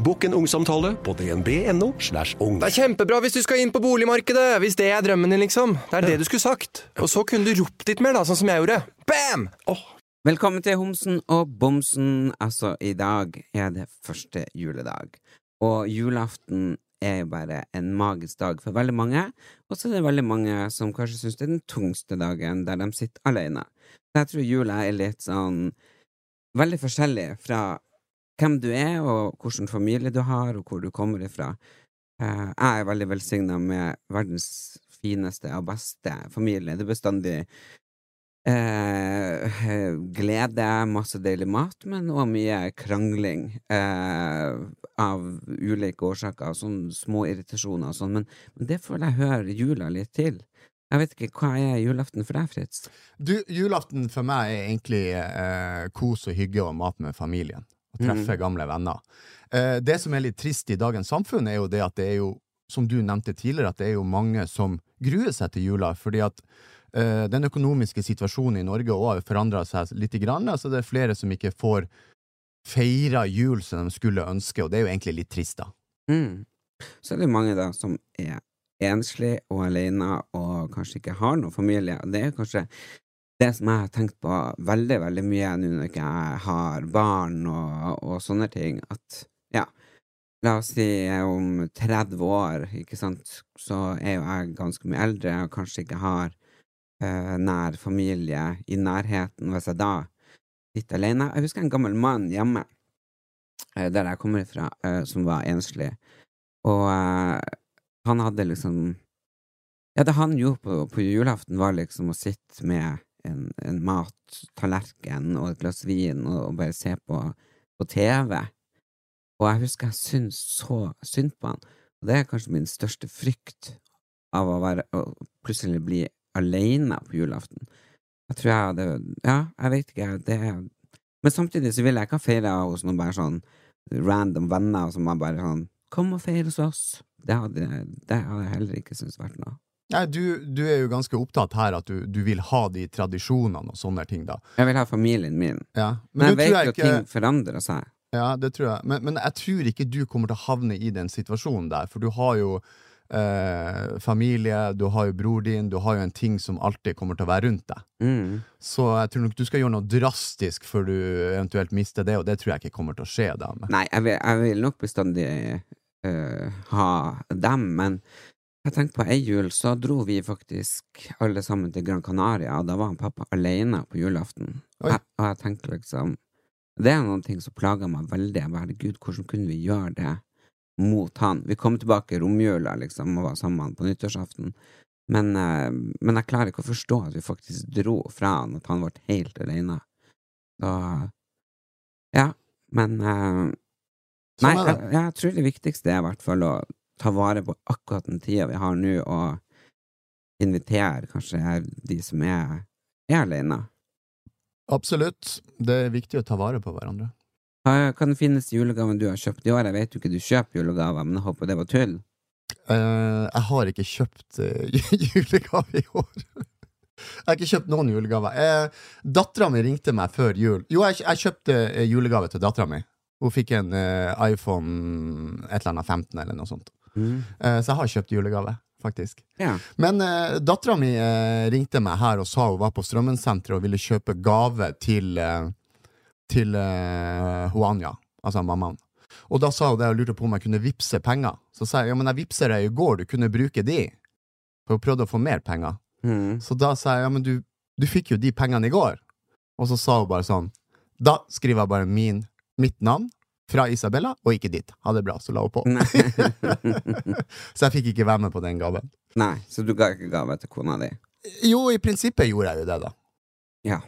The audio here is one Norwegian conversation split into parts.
Bokk en ungsamtale på dnb.no. slash ung. Det er kjempebra hvis du skal inn på boligmarkedet, hvis det er drømmen din, liksom. Det er det du skulle sagt. Og så kunne du ropt litt mer, da, sånn som jeg gjorde. Bam! Velkommen til Homsen og Bomsen. Altså, i dag er det første juledag. Og julaften er jo bare en magisk dag for veldig mange. Og så er det veldig mange som kanskje syns det er den tungste dagen, der de sitter alene. Så jeg tror jula er litt sånn veldig forskjellig fra hvem du er, og hvilken familie du har, og hvor du kommer ifra. Eh, jeg er veldig velsigna med verdens fineste og beste familie. Det er bestandig Eh, glede, masse deilig mat, men òg mye krangling eh, av ulike årsaker, sånn små irritasjoner og sånn, men, men det føler jeg hører jula litt til. Jeg vet ikke, hva er julaften for deg, Fritz? Du, julaften for meg er egentlig eh, kos og hygge og mat med familien. Å treffe gamle venner. Eh, det som er litt trist i dagens samfunn, er jo det at det er jo, som du nevnte tidligere, at det er jo mange som gruer seg til jula, fordi at eh, den økonomiske situasjonen i Norge òg har forandra seg litt, grann, altså det er flere som ikke får feira jul som de skulle ønske, og det er jo egentlig litt trist, da. Mm. Så er det mange da som er enslig og alene og kanskje ikke har noen familie. Og det er kanskje det som jeg har tenkt på veldig, veldig mye nå når ikke jeg har barn og, og sånne ting, at ja, la oss si om 30 år, ikke sant, så er jo jeg ganske mye eldre og kanskje ikke har uh, nær familie i nærheten, hvis jeg da sitter alene. Jeg husker en gammel mann hjemme, uh, der jeg kommer fra, uh, som var enslig, og eh, han hadde liksom Ja, det han gjorde på, på julaften, var liksom å sitte med en, en mattallerken og et glass vin og, og bare se på, på TV. Og jeg husker jeg syntes så synd på han. Og det er kanskje min største frykt av å, være, å plutselig bli alene på julaften. Jeg tror jeg hadde Ja, jeg vet ikke, det Men samtidig så vil jeg ikke ha feira hos noen bare sånn random venner som bare sånn Kom og feir hos oss. Det hadde, det hadde jeg heller ikke syntes vært noe. Nei, du, du er jo ganske opptatt her at du, du vil ha de tradisjonene og sånne ting, da. Jeg vil ha familien min. Ja. Men, jeg nå tror vet jo at ikke- ting forandrer seg. Ja, det tror jeg. Men, men jeg tror ikke du kommer til å havne i den situasjonen der, for du har jo eh, familie, du har jo bror din, du har jo en ting som alltid kommer til å være rundt deg. Mm. Så jeg tror nok du skal gjøre noe drastisk før du eventuelt mister det, og det tror jeg ikke kommer til å skje da. Nei, jeg vil, jeg vil nok bestandig eh, ha dem, men jeg tenker på ei jul, så dro vi faktisk alle sammen til Gran Canaria, og da var han pappa alene på julaften. Jeg, og jeg tenkte liksom Det er noen ting som plager meg veldig. Jeg bare, Herregud, hvordan kunne vi gjøre det mot han? Vi kom tilbake i romjula, liksom, og var sammen på nyttårsaften. Men, eh, men jeg klarer ikke å forstå at vi faktisk dro fra han, at han ble helt alene. Så Ja, men eh, Nei, Sånn det. jeg, jeg tror det viktigste er i hvert fall å ta vare på akkurat den tida vi har nå, og invitere kanskje de som er, er alene. absolutt. Det er viktig å ta vare på hverandre. Hva kan den fineste julegaven du har kjøpt i år? Jeg vet jo ikke du kjøper julegaver, men jeg håper det var tull. Uh, jeg har ikke kjøpt uh, julegave i år. jeg har ikke kjøpt noen julegaver. Uh, Dattera mi ringte meg før jul. Jo, jeg, jeg kjøpte eh, julegave til dattera mi. Hun fikk en uh, iPhone et eller annet 15 eller noe sånt. Mm. Eh, så jeg har kjøpt julegave, faktisk. Ja. Men uh, dattera mi eh, ringte meg her og sa hun var på Strømmensenteret og ville kjøpe gave til, eh, til eh, hun altså mammaen. Og da sa hun det og lurte på om jeg kunne vippse penger. Så sa jeg ja, men jeg vippser deg i går, du kunne bruke de. For hun prøvde å få mer penger. Mm. Så da sa jeg ja, men du, du fikk jo de pengene i går. Og så sa hun bare sånn Da skriver jeg bare min, mitt navn fra Isabella, og ikke ditt. Ha det bra. Så la hun på. Så jeg fikk ikke være med på den gaven. Nei, så du ga ikke gave til kona di? Jo, i prinsippet gjorde jeg jo det, da. Ja.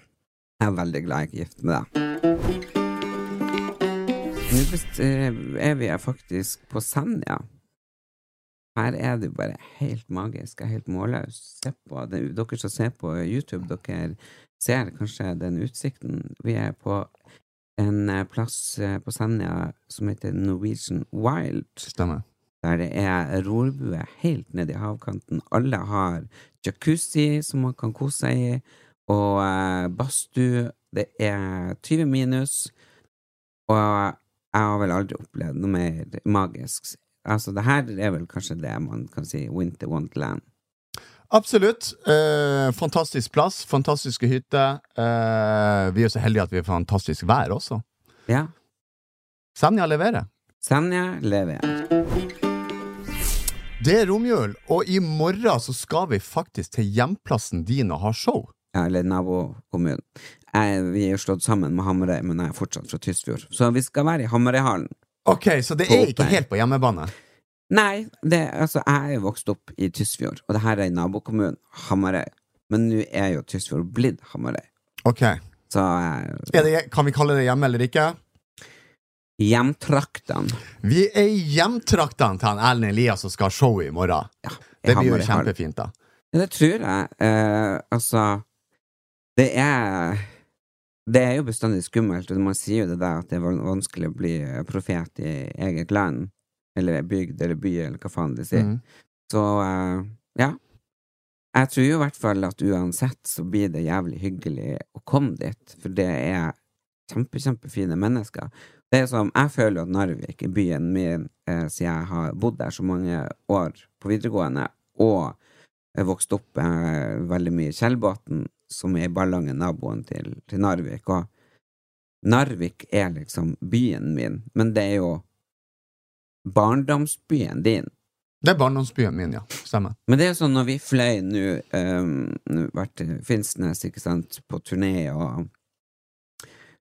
Jeg er veldig glad jeg er gift med deg. Nå eh, er vi faktisk på Senja. Her er det bare helt magisk. Jeg er helt målløs. Se på det, dere som ser på YouTube, dere ser kanskje den utsikten. Vi er på en eh, plass eh, på Senja som heter Norwegian Wild. Stemmer. Der det er rorbue helt nede i havkanten. Alle har jacuzzi som man kan kose seg i, og eh, badstue. Det er 20 minus, og jeg har vel aldri opplevd noe mer magisk. Altså, det her er vel kanskje det man kan si Winter Wonderland. Absolutt. Eh, fantastisk plass, fantastiske hytter. Eh, vi er så heldige at vi har fantastisk vær også. Ja. Senja leverer. Senja leverer. Det er romjul, og i morgen så skal vi faktisk til hjemplassen din og ha show. Ja, eller nabokommunen. Vi er jo slått sammen med Hamarøy, men jeg er fortsatt fra Tysfjord. Så vi skal være i Hamarøyhallen. Ok, så det er ikke helt på hjemmebane? Nei, det, altså, jeg er jo vokst opp i Tysfjord, og det her er i nabokommunen, Hamarøy. Men nå er jo Tysfjord blitt Hamarøy. Ok. Så eh, det, kan vi kalle det hjemme eller ikke? hjemtraktene Vi er i hjemtraktene til Erlend Elias som skal ha show i morgen. i Det blir jo kjempefint, da. Ja, det tror jeg. Eh, altså Det er Det er jo bestandig skummelt, og man sier jo det der at det er vanskelig å bli profet i eget land, eller bygd eller by, eller hva faen de sier. Mm. Så uh, ja. Jeg tror jo i hvert fall at uansett så blir det jævlig hyggelig å komme dit, for det er kjempe, kjempefine mennesker. Det er som, Jeg føler at Narvik byen min, eh, siden jeg har bodd der så mange år på videregående, og jeg vokste opp eh, veldig mye i Kjellbotn, som er Ballangen, naboen til, til Narvik. Og Narvik er liksom byen min, men det er jo barndomsbyen din. Det er barndomsbyen min, ja. Stemmer. Men det er jo sånn når vi fløy nå um, Vært i Finnsnes, ikke sant, på turné og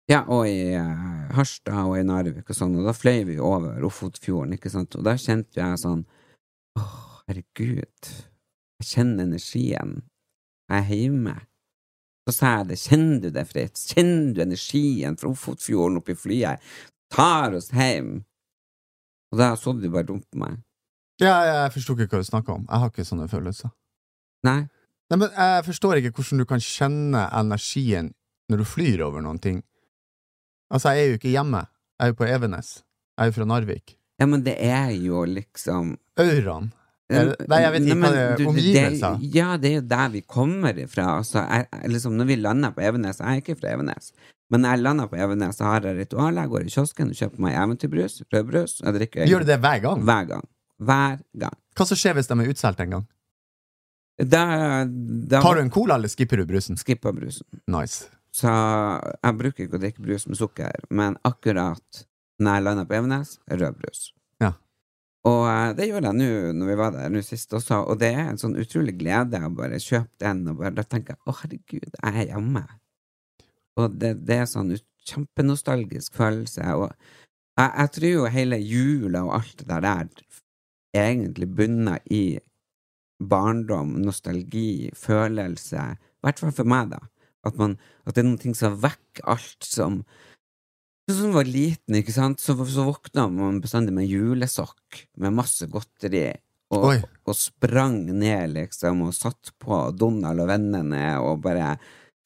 Ja, og i uh, Harstad og i Narvik og sånn, og da fløy vi over Ofotfjorden, ikke sant, og da kjente jeg sånn å, herregud, jeg kjenner energien. Jeg er hjemme. Så sa jeg det, kjenner du det, Fritz? Kjenner du energien fra Ofotfjorden oppi flyet? Tar oss hjem. Og da så du bare dumt på meg. Ja, jeg forsto ikke hva du snakka om. Jeg har ikke sånne følelser. Nei. Nei, men Jeg forstår ikke hvordan du kan kjenne energien når du flyr over noen ting. Altså, jeg er jo ikke hjemme. Jeg er jo på Evenes. Jeg er jo fra Narvik. Ja, men det er jo liksom Auraen. Nei, jeg vet ikke Nei, hva det er. Omgivelser. Det, ja, det er jo der vi kommer ifra. Altså, jeg- liksom, når vi lander på Evenes Jeg er ikke fra Evenes, men jeg lander på Evenes, så har jeg ritual. Jeg går i kiosken og kjøper meg eventyrbrus, rødbrus. Jeg drikker Gjør du det hver gang? hver gang. Hver gang. Hva som skjer hvis de er utsolgt en gang? Da, da Tar du en cola, eller skipper du brusen? skipper brusen. Nice. Så jeg bruker ikke å drikke brus med sukker, men akkurat når jeg lander på Evenes, rødbrus. Ja. Og eh, det gjorde jeg nå når vi var der nå sist også, og det er en sånn utrolig glede å bare kjøpe den, og bare da tenker jeg å herregud, jeg er hjemme. Og det, det er sånn kjempenostalgisk følelse, og jeg, jeg tror jo hele jula og alt det der der egentlig bunner i barndom, nostalgi, følelse, i hvert fall for meg, da. At, man, at det er noen ting som vekker alt som Sånn var liten, ikke sant, så, så våkna man bestandig med julesokk med masse godteri, og, og sprang ned, liksom, og satt på Donald og vennene, og bare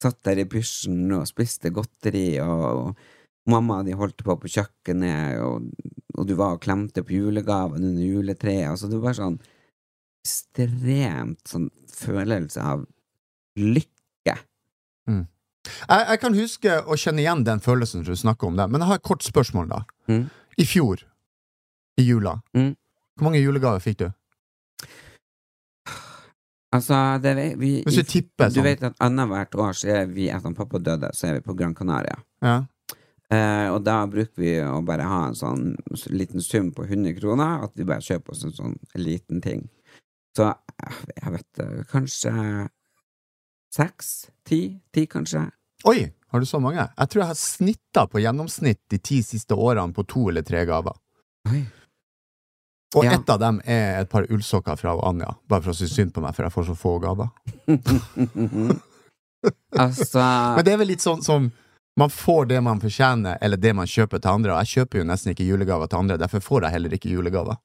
satt der i pysjen og spiste godteri, og, og mamma de holdt på på kjøkkenet, og, og du var og klemte på julegaven under juletreet, altså det var sånn ekstremt sånn følelse av lykke. Jeg, jeg kan huske å kjenne igjen den følelsen du snakker om det, men jeg har et kort spørsmål, da. Mm. I fjor, i jula, Mm. hvor mange julegaver fikk du? Altså, det, vi, Hvis du tipper Du sånn. vet at annethvert år så er vi, etter at pappa døde, så er vi på Gran Canaria. Ja. Eh, og da bruker vi å bare ha en sånn liten sum på 100 kroner, at vi bare kjøper oss en sånn liten ting. Så eh, jeg vet eh, kanskje seks? Ti? Ti, kanskje? Oi, Har du så mange? Jeg tror jeg har snitta på gjennomsnitt de ti siste årene på to eller tre gaver. Oi. Og Ja. ett av dem er et par ullsokker fra Anja, bare for å synes synd på meg, for jeg får så få gaver. Altså Men det er vel litt sånn som man får det man fortjener, eller det man kjøper til andre. Og jeg kjøper jo nesten ikke julegaver til andre, derfor får jeg heller ikke julegaver.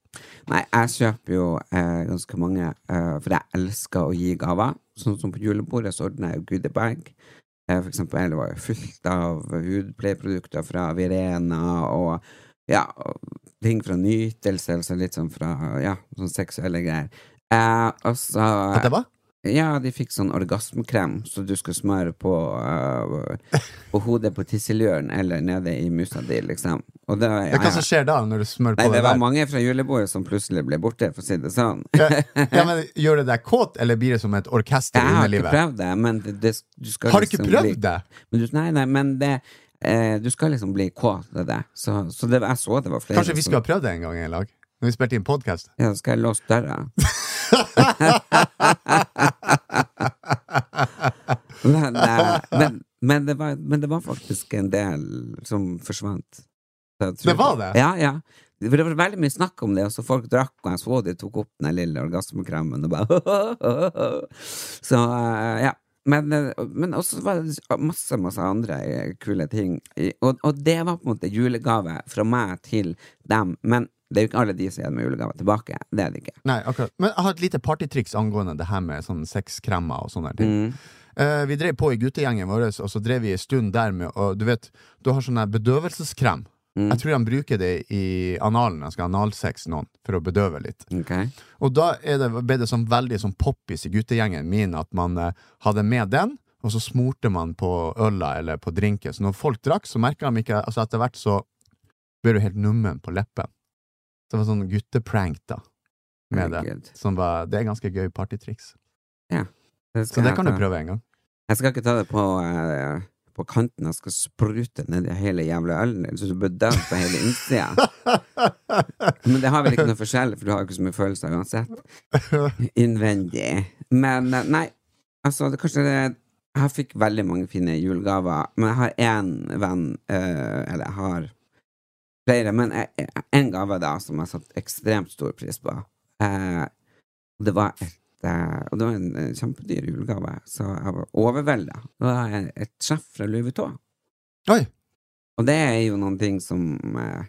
Nei, jeg kjøper jo eh, ganske mange, eh, for jeg elsker å gi gaver. Sånn som på julebordet så ordner jeg goodiebag. Eh, for eksempel, det var jo fullt av hudpleieprodukter fra Virena og ja, og ting fra nytelse, altså litt sånn fra ja, sånn seksuelle greier. Eh, og så At det var? Ja, de fikk sånn orgasmekrem så du skulle smøre på, uh, på hodet på tisseløren eller nede i musa di, liksom. Og det, ja, Ja, Hva som skjer da, når du smører på Nei, det det var der? mange fra julebordet som plutselig ble borte, for å si det sånn. Ja, men Gjør det deg kåt, eller blir det som et orkester Jeg i har ikke prøvd det, men det, det, du skal Har du ikke liksom prøvd bli, det? Du, nei, nei, men det eh, Du skal liksom bli kåt av det. Så, så det, jeg så det var flere Kanskje vi skulle ha prøvd det en gang i lag? Når vi spilte inn podkast? Ja, skal jeg låse døra? men, eh, men, men, det var, men det var faktisk en del som forsvant. Så Det var det? Ja, ja. For det var veldig mye snakk om det, og så folk drakk, og jeg så de tok opp den lille orgasmekremen og bare Så eh, ja. Men, eh, men også var det masse, masse andre eh, kule ting. Og, og det var på en måte julegave fra meg til dem. Men det er jo ikke alle de som gir meg julegave tilbake. Det er det ikke. Nei, akkurat. Men jeg har et lite partytriks angående det her med sånn sexkremer og sånne ting. Mm. Uh, vi drev på i guttegjengen vår, og så drev vi en stund der med Og du vet, du har sånn bedøvelseskrem. Mm. Jeg tror de bruker det i analen. Jeg skal analsex noen for å bedøve litt. Okay. Og da det, ble det sånn veldig sånn poppis i guttegjengen min at man eh, hadde med den, og så smurte man på øla eller på drinken. Så når folk drakk, så merka de ikke Altså etter hvert så ble du helt nummen på leppen. Så det var sånn gutteprank, da. Med det. Var, det er ganske gøy partytriks. Ja, Så det kan du prøve en gang. Jeg skal ikke ta det på, eh, på kanten. og skal sprute ned i hele jævla ølen din, så du bør død på hele innsida. Men det har vel ikke noe forskjell, for du har jo ikke så mye følelser uansett. Innvendig. Men eh, nei, altså, det, kanskje det Jeg fikk veldig mange fine julegaver, men jeg har én venn, øh, eller jeg har flere, men én gave da som jeg satte ekstremt stor pris på. Eh, det var et Og det var en kjempedyr julegave, så jeg var overvelda. Det var et sjef fra Louis Vuitton. Oi! Og det er jo noen ting som eh,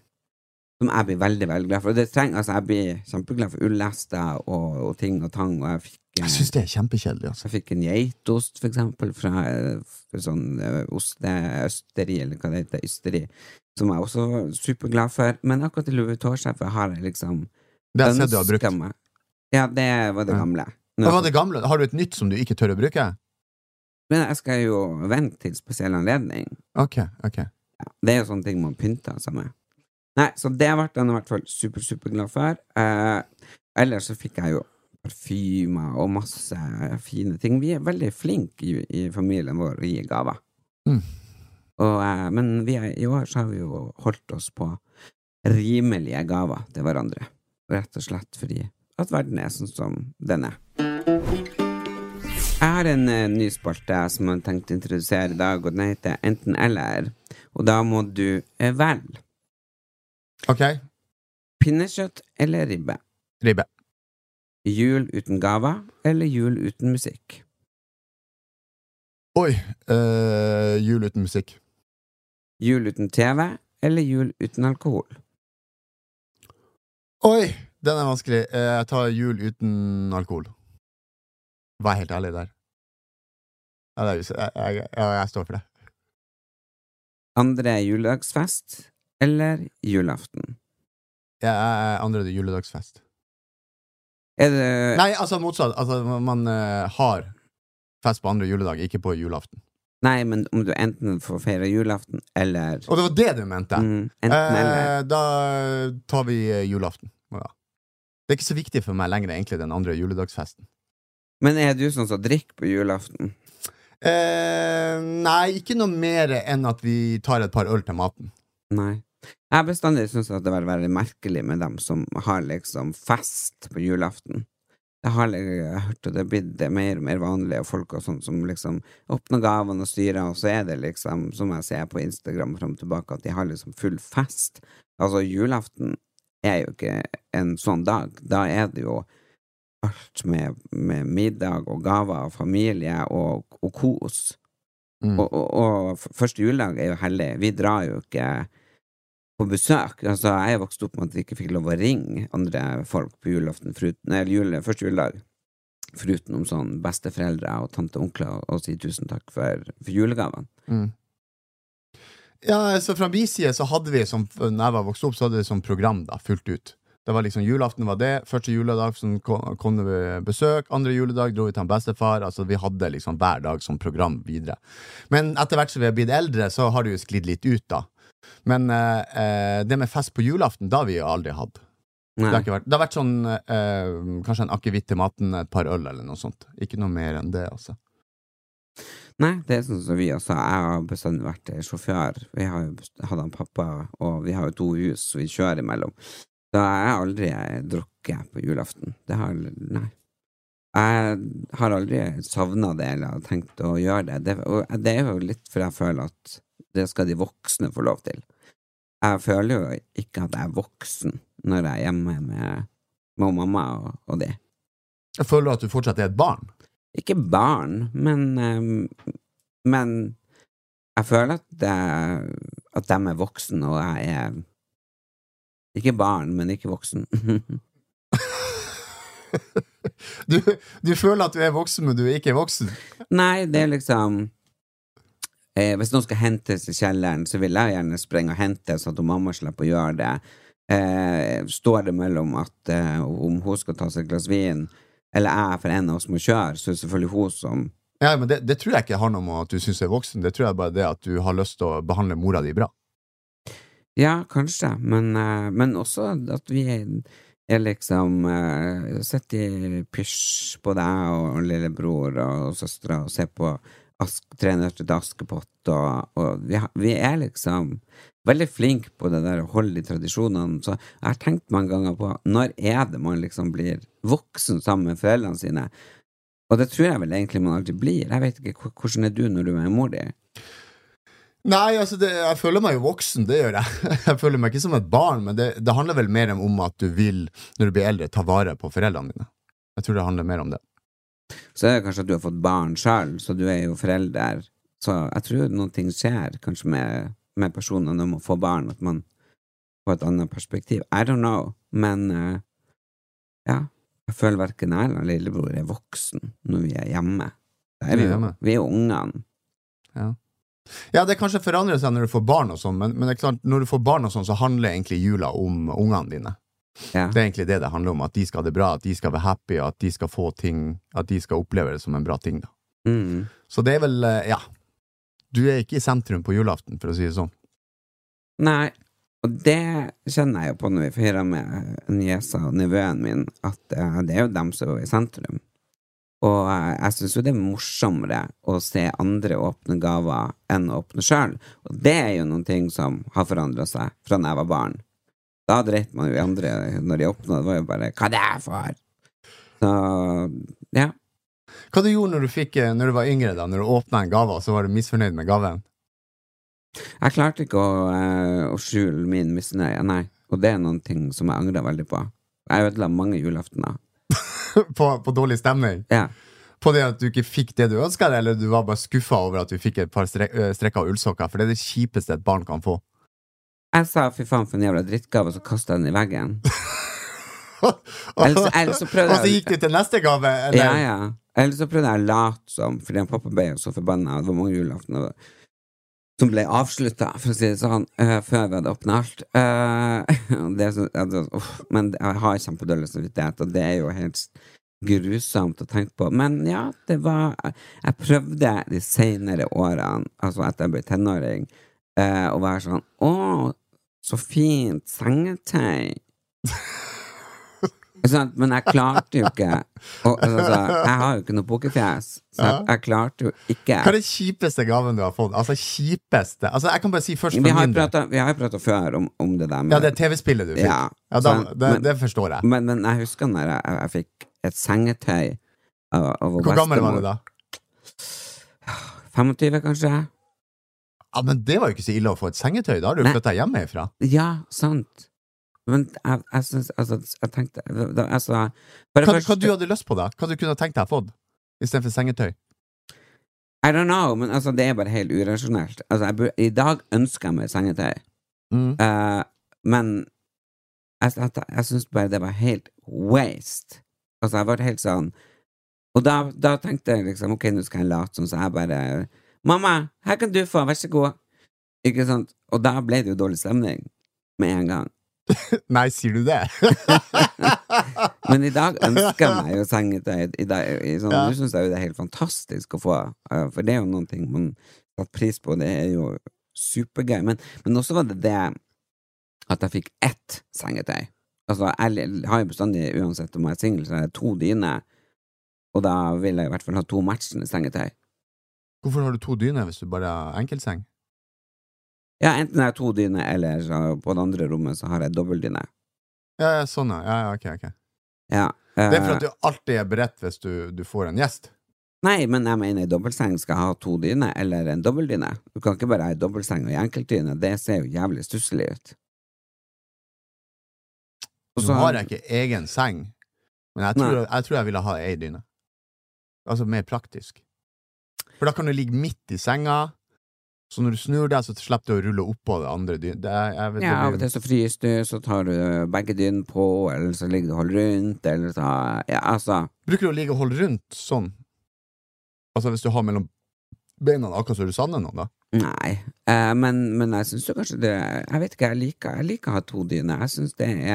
Som jeg blir veldig, veldig glad for. Og det trenger, altså, jeg blir kjempeglad for ullester og, og ting og tang, og jeg fikk Jeg syns det er kjempekjedelig, altså. jeg fikk en geitost, for eksempel, fra eh, sånn eh, osteøsteri, eller hva det heter, ysteri, som jeg også var superglad for. Men akkurat i Louis Vuitton-sjefet har jeg liksom Det har jeg du har brukt. meg. Ja, det var det gamle. Hva var det gamle? Har du et nytt som du ikke tør å bruke? Men jeg skal jo vente til spesiell anledning. Ok, ok. Ja, det er jo sånne ting man pynter seg med. Nei, så det ble jeg i hvert fall super, superglad for. Eh, ellers så fikk jeg jo parfymer og masse fine ting. Vi er veldig flinke i, i familien vår å gi gaver. Mm. Og, eh, men vi er, i år så har vi jo holdt oss på rimelige gaver til hverandre. Rett og slett fordi at verden er sånn som den er. Jeg har en uh, ny spalte som jeg har tenkt å introdusere i dag, og den heter Enten eller. Og da må du uh, velge Ok, pinnekjøtt eller ribbe. ribbe. Jul uten gaver eller jul uten musikk. Oi! Uh, jul uten musikk. Jul uten TV eller jul uten alkohol. Oi! Den er vanskelig. Eh, jeg tar jul uten alkohol. Vær helt ærlig der. Ja, er, jeg, jeg, jeg står for det. Andre juledagsfest eller julaften. Er andre juledagsfest. Er det Nei, altså motsatt. Altså, man- eh, har fest på andre juledag, ikke på julaften. Nei, men om du enten får feire julaften eller Og det var det du mente! mm. Eh, da tar vi eh, julaften. Ja. Det er ikke så viktig for meg lenger, egentlig, den andre juledagsfesten. Men er du sånn som drikker på julaften? Eh, nei, ikke noe mer enn at vi tar et par øl til maten. Nei. Jeg har bestandig syntes at det var veldig merkelig med dem som har liksom fest på julaften. Det har jeg jeg har hørt, at det er blitt mer og mer vanlig, og folk og sånt som liksom åpner gavene og styrer, og så er det liksom, som jeg ser på Instagram fram og tilbake, at de har liksom full fest. Altså, julaften er jo ikke en sånn dag. Da er det jo alt med, med middag og gaver og familie og, og kos. Mm. Og, og, og første juledag er jo hellig. Vi drar jo ikke på besøk. Altså, jeg er vokst opp med at vi ikke fikk lov å ringe andre folk på julaften, foruten, eller jule, første juledag. Foruten om sånn besteforeldre og tante og onkler, og si tusen takk for, for julegavene. Mm. Ja, så fra min side så hadde vi som, når jeg var vokst opp, så hadde vi som program da, fullt ut. Det var liksom Julaften var det, første juledag som kom, det besøk, andre juledag dro vi til han bestefar. Altså Vi hadde liksom hver dag som program videre. Men etter hvert som vi har blitt eldre, så har det jo sklidd litt ut, da. Men eh, eh, det med fest på julaften, da har vi jo aldri hatt. Det har, vært, det har vært sånn eh, kanskje en akevitt til maten, et par øl eller noe sånt. Ikke noe mer enn det, altså. Nei, det er sånn som vi også. Jeg har bestandig vært sjåfør. Vi har jo hatt han pappa, og vi har jo to hus, så vi kjører imellom. Så jeg aldri drukket på julaften. Det har Nei. Jeg har aldri savna det eller tenkt å gjøre det. det. Og det er jo litt fordi jeg føler at det skal de voksne få lov til. Jeg føler jo ikke at jeg er voksen når jeg er hjemme med, med mamma og, og de. Jeg føler at du fortsatt er et barn. Ikke barn, men eh, Men jeg føler at, det, at de er voksne, og jeg er Ikke barn, men ikke voksen. Du, du føler at du er voksen, men du er ikke voksen. Nei, det er liksom eh, Hvis noen skal hentes i kjelleren, så vil jeg gjerne sprenge og hente, sånn at mamma slipper å gjøre det. Eh, står det mellom at eh, om hun skal ta seg et glass vin, eller jeg for en av oss må kjøre, så er det selvfølgelig hun som Ja, men det, det tror jeg ikke har noe med at du syns er voksen, det tror jeg bare det at du har lyst til å behandle mora di bra. Ja, kanskje, men, eh, men også at vi er, er liksom uh, Sitter i pysj på deg og lillebror og søstera og ser på ask, Tre nøtter til Askepott, og, og vi, vi er liksom veldig flinke på det der å holde de tradisjonene. Så jeg har tenkt mange ganger på når er det man liksom blir voksen sammen med foreldrene sine? Og det tror jeg vel egentlig man alltid blir. Jeg vet ikke, Hvordan er du når du er mor di? Nei, altså, det, jeg føler meg jo voksen, det gjør jeg. Jeg føler meg ikke som et barn, men det, det handler vel mer om at du vil, når du blir eldre, ta vare på foreldrene dine. Jeg tror det handler mer om det. Så er det kanskje at du har fått barn sjøl, så du er jo forelder. Så jeg tror noen ting skjer kanskje med, med personene om å få barn, at man får et annet perspektiv. I don't know, men uh, ja. Jeg føler verken jeg eller lillebror er voksen når vi er hjemme. Er vi, Vi er jo, ungene. Ja. Ja, det kanskje forandrer seg når du får barn og sånn, men, men det er klart, når du får barn og sånn, så handler egentlig jula om ungene dine. Ja. Det er egentlig det det handler om, at de skal ha det bra, at de skal være happy, at de skal få ting, at de skal oppleve det som en bra ting, da. Mm. Så det er vel, eh, ja. Du er ikke i sentrum på julaften, for å si det sånn. Nei, og det kjenner jeg jo på når vi feirer med niesa og nevøen min, at eh, det er jo dem som er i sentrum. Og jeg syns jo det er morsommere å se andre åpne gaver enn å åpne sjøl. Og det er jo noen ting som har forandra seg fra da jeg var barn. Da dreit man jo i andre når de åpna, det var jo bare 'hva det er for?' Så ja. Hva du gjorde når du fikk, eh, når du var yngre, da, når du åpna en gave, og så var du misfornøyd med gaven? Jeg klarte ikke å, eh, å skjule min misnøye, nei. Og det er noen ting som jeg angrer veldig på. Jeg ødela mange julaftener. på, på dårlig stemning? Ja. På det at du ikke fikk det du ønska deg, eller du var bare skuffa over at du fikk et par strek, øh, strekker ullsokker? For det er det kjipeste et barn kan få. Jeg sa fy faen for en jævla drittgave, og så kasta jeg den i veggen. Eller eller så prøvde Og så gikk du til neste gave? Eller? Ja, ja. Eller så prøvde jeg å late som, fordi pappa ble jo så forbanna. Det var mange julaftener som ble avslutta, for å si det sånn, uh, før vi hadde åpna alt. Uh, så, ja, uff, men jeg har kjempedårlig samvittighet, og det er jo helt grusomt å tenke på. Men ja, det var Jeg prøvde de seinere årene, altså etter jeg ble tenåring, uh, å være sånn Å, så fint sengetøy. Sant? Men jeg klarte jo ikke og, altså, Jeg har jo ikke noe pokerfjes, så jeg, jeg klarte jo ikke Hva er den kjipeste gaven du har fått? Altså kjipeste Altså, jeg kan bare si først Vi har jo prata før om, om det der med Ja, det TV-spillet du fikk. Ja, Ja, da, sånn, det, men- det forstår jeg. Men, men jeg husker når jeg, jeg fikk et sengetøy av, av Hvor gammel var du da? 25, kanskje? Ja, Men det var jo ikke så ille å få et sengetøy. Da har du Nei. flytta hjemmefra. Ja, sant. Men jeg, jeg syns Altså, jeg tenkte da, altså, Hva, første hva du hadde lyst på, da? Hva du kunne tenkt deg fått istedenfor sengetøy? I don't know, men altså, det er bare helt urasjonelt. Altså, jeg, I dag ønsker jeg meg sengetøy, Mm. uh, men jeg, jeg, jeg syns bare det var helt waste. Altså, jeg var helt sånn Og da, da tenkte jeg liksom Ok, nå skal jeg late som, så jeg bare Mamma, her kan du få, vær så god. Ikke sant? Og da ble det jo dårlig stemning med en gang. Nei, sier du det? Men i dag ønsker jeg meg jo sengetøy. I dag, i sånn, Ja. Nå syns jeg jo det er helt fantastisk å få, for det er jo noen ting man setter pris på. Det er jo supergøy. Men, men også var det det at jeg fikk ett sengetøy. Altså, jeg har jo bestandig, uansett om jeg er singel, så er det to dyner. Og da vil jeg i hvert fall ha to matchende sengetøy. Hvorfor har du to dyner hvis du bare har enkeltseng? Ja, enten jeg har to dyner, eller så på det andre rommet så har jeg dobbeltdyne. Ja, ja, sånn, ja. ja, ja ok, ok. Ja. Det er eh, for at du alltid er beredt hvis du, du får en gjest. Nei, men jeg mener i dobbeltseng skal ha to dyner, eller en dobbeltdyne. Du kan ikke bare ha ei dobbeltseng og ei enkeltdyne. Det ser jo jævlig stusslig ut. Også, Nå har jeg ikke egen seng, men jeg tror jeg, tror jeg ville ha ei dyne. Altså mer praktisk. For da kan du ligge midt i senga, så når du snur deg, så slipper du å rulle oppå det andre dynet. Ja, av og til så fryser du, så tar du begge dynene på, eller så ligger du og holder rundt, eller så Ja, altså. Bruker du å ligge og holde rundt sånn? Altså hvis du har mellom beina, akkurat som du savner noen, da? Nei. Eh, men, men jeg syns jo kanskje det Jeg vet ikke, jeg liker, jeg liker å ha to dyner. Jeg syns det er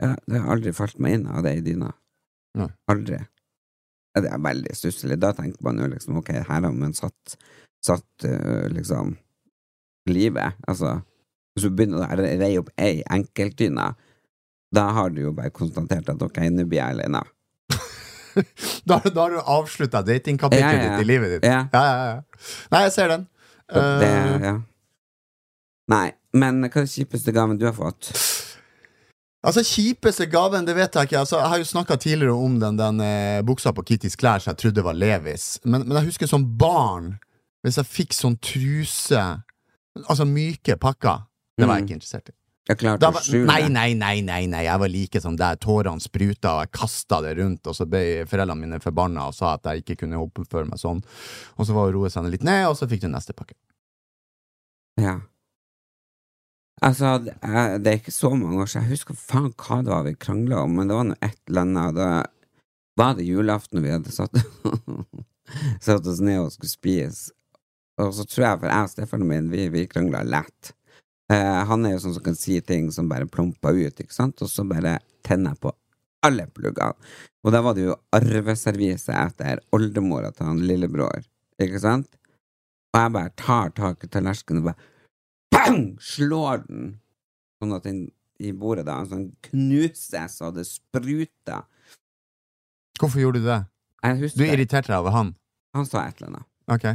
ja, Det har aldri falt meg inn av det i dyna. Nei. Aldri. Det er veldig stusslig. Da tenker man jo liksom ok, her har man satt, satt eh, liksom livet. Altså, hvis du begynner å reie opp ei enkeltdyne, da har du jo bare konstatert at ok, nå blir jeg alene. Da, da har du avslutta datingkapitlet Ja, ja, ja. ditt i livet ditt. Ja. Ja, ja. Nei, jeg ser den. Det, uh... Nei, men hva er den kjipeste gaven du har fått? Altså, kjipeste gaven, det vet jeg ikke. Altså, jeg har jo snakka tidligere om den, den eh, buksa på Kittys klær som jeg trodde var Levis. Men, men jeg husker som barn, hvis jeg fikk sånn truse Altså myke pakker, det var jeg Mm. ikke interessert i. Jeg klarte var, å skjule nei, nei, nei, nei, nei, jeg var like som der. Tårene spruta, og jeg kasta det rundt, og så ble foreldrene mine forbanna og sa at jeg ikke kunne oppføre meg sånn. Og så var det roet roe seg litt ned, og så fikk du neste pakke. Ja. Altså, det er, det er ikke så mange år siden. Jeg husker faen hva det var vi krangla om, men det var nå et eller annet. Da var det julaften, vi hadde satt, satt oss ned og skulle spise. Og så tror jeg, for jeg og Stefan min, vi, vi krangla lett. Eh, han er jo sånn som kan si ting som bare plumper ut, ikke sant, og så bare tenner jeg på alle pluggene. Og da var det jo arveservise etter oldemora til han lillebror, ikke sant? Og jeg bare tar tak i tallerkenen og bare bang! Slår den sånn at den i bordet da sånn knuses, og det spruter. Hvorfor gjorde du det? Jeg Du irriterte deg over han? Han sa et eller annet. Ok.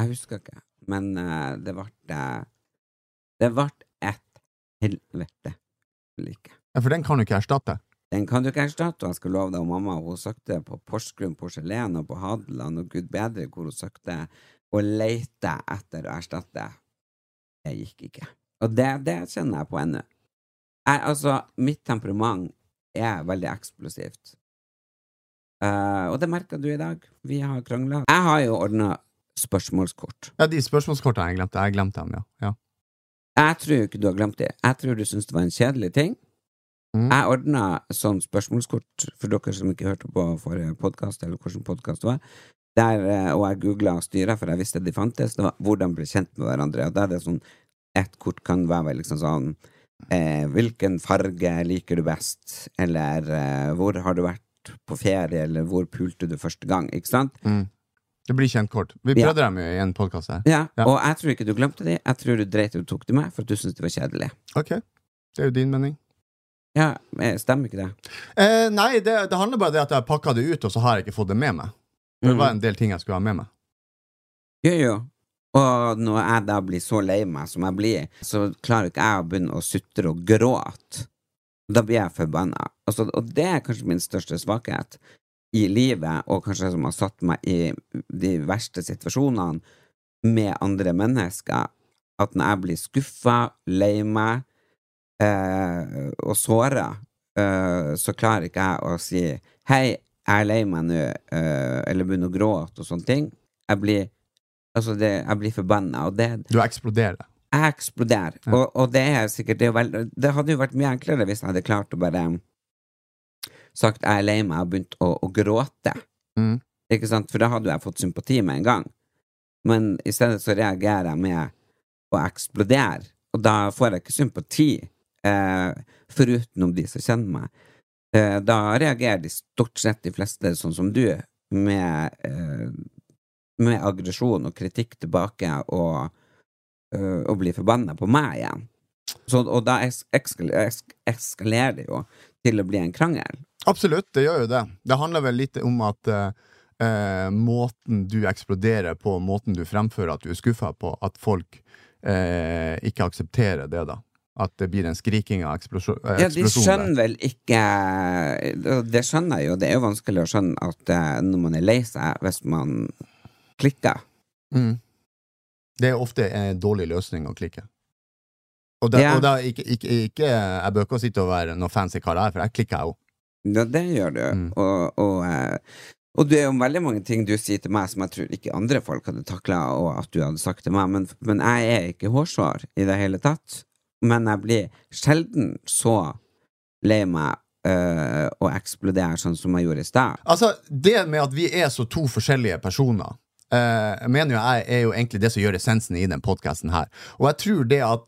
Jeg husker ikke, men uh, det ble eh, Det ble et helvete like. Ja, for den kan du ikke erstatte. Den kan du ikke erstatte, og jeg skal love deg, og mamma hun søkte på Porsgrunn porselen og på Hadeland, og gud bedre hvor hun søkte, og lette etter å erstatte. Det gikk ikke. Og det, det kjenner jeg på ennå. Altså, mitt temperament er veldig eksplosivt. Uh, og det merker du i dag. Vi har krangla. Jeg har jo ordna spørsmålskort. Ja, de spørsmålskortene jeg glemte. Jeg glemte dem, ja. ja. Jeg tror ikke du har glemt det. Jeg tror du syns det var en kjedelig ting. Mm. Jeg ordna sånn spørsmålskort for dere som ikke hørte på forrige podkast, eller hvilken podkast det var. Der, eh, og jeg googla styra, for jeg visste de fantes. Det var 'Hvordan bli kjent med hverandre'. Og da er det sånn Ett kort kan være liksom sånn eh, 'Hvilken farge liker du best?' Eller eh, 'Hvor har du vært på ferie?' Eller 'Hvor pulte du første gang?' Ikke sant? Mm. Det blir kjent kort. Vi Ja. prøvde dem jo i en podkast her. Ja, Ja. Og jeg tror ikke du glemte dem. Jeg tror du dreit og tok dem med for at du syntes det var kjedelig. Ok. Det er jo din mening. Ja, Stemmer ikke det? Eh, nei, det, det handler bare om at jeg pakka det ut, og så har jeg ikke fått det med meg. Det Mhm. var en del ting jeg skulle ha med meg. Jo, jo. Og når jeg da blir så lei meg som jeg blir, så klarer ikke jeg å begynne å sutre og gråte. Da blir jeg forbanna. Altså, og det er kanskje min største svakhet i livet, og kanskje som har satt meg i de verste situasjonene med andre mennesker. At når jeg blir skuffa, lei meg eh, og såra, eh, så klarer ikke jeg å si hei, jeg er lei meg nå, eh, eller begynner å gråte og sånne ting. Jeg blir Altså, det, jeg blir forbanna, og det Du eksploderer. Jeg eksploderer. Og, og det er sikkert det, er vel- det hadde jo vært mye enklere hvis jeg hadde klart å bare sagt jeg er lei meg og begynt å, å gråte. Mm. Ikke sant? For da hadde jeg fått sympati med en gang. Men i stedet så reagerer jeg med å eksplodere, og da får jeg ikke sympati, eh, foruten de som kjenner meg. Eh, da reagerer de stort sett de fleste sånn som du, med, eh, med aggresjon og kritikk tilbake, og, eh, og blir forbanna på meg igjen. Så, og da es eskalerer det jo til å bli en krangel. Absolutt, det gjør jo det. Det handler vel litt om at eh, eh, måten du eksploderer på, måten du fremfører at du er skuffa på, at folk eh, ikke aksepterer det, da. At det blir en skriking av eksplosjon, eh, Ja, de skjønner vel ikke Det skjønner jeg jo, det er jo vanskelig å skjønne at eh, når man er lei seg, hvis man klikker. Mm. Det er ofte en dårlig løsning å klikke. Og, da, Ja. og da, ikke, ikke, ikke, jeg bør ikke sitte og være noe fancy kar her, for jeg klikker, jeg òg. Ja, det gjør du. Mm. Og, og, eh, og det er jo veldig mange ting du sier til meg som jeg tror ikke andre folk hadde takla, og at du hadde sagt til meg, men, men jeg er ikke hårsår i det hele tatt. Men jeg blir sjelden så lei meg øh, og eksploderer sånn som jeg gjorde i stad. Altså, det med at vi er så to forskjellige personer, øh, mener jo jeg er jo egentlig det som gjør essensen i den podkasten her. Og jeg tror det at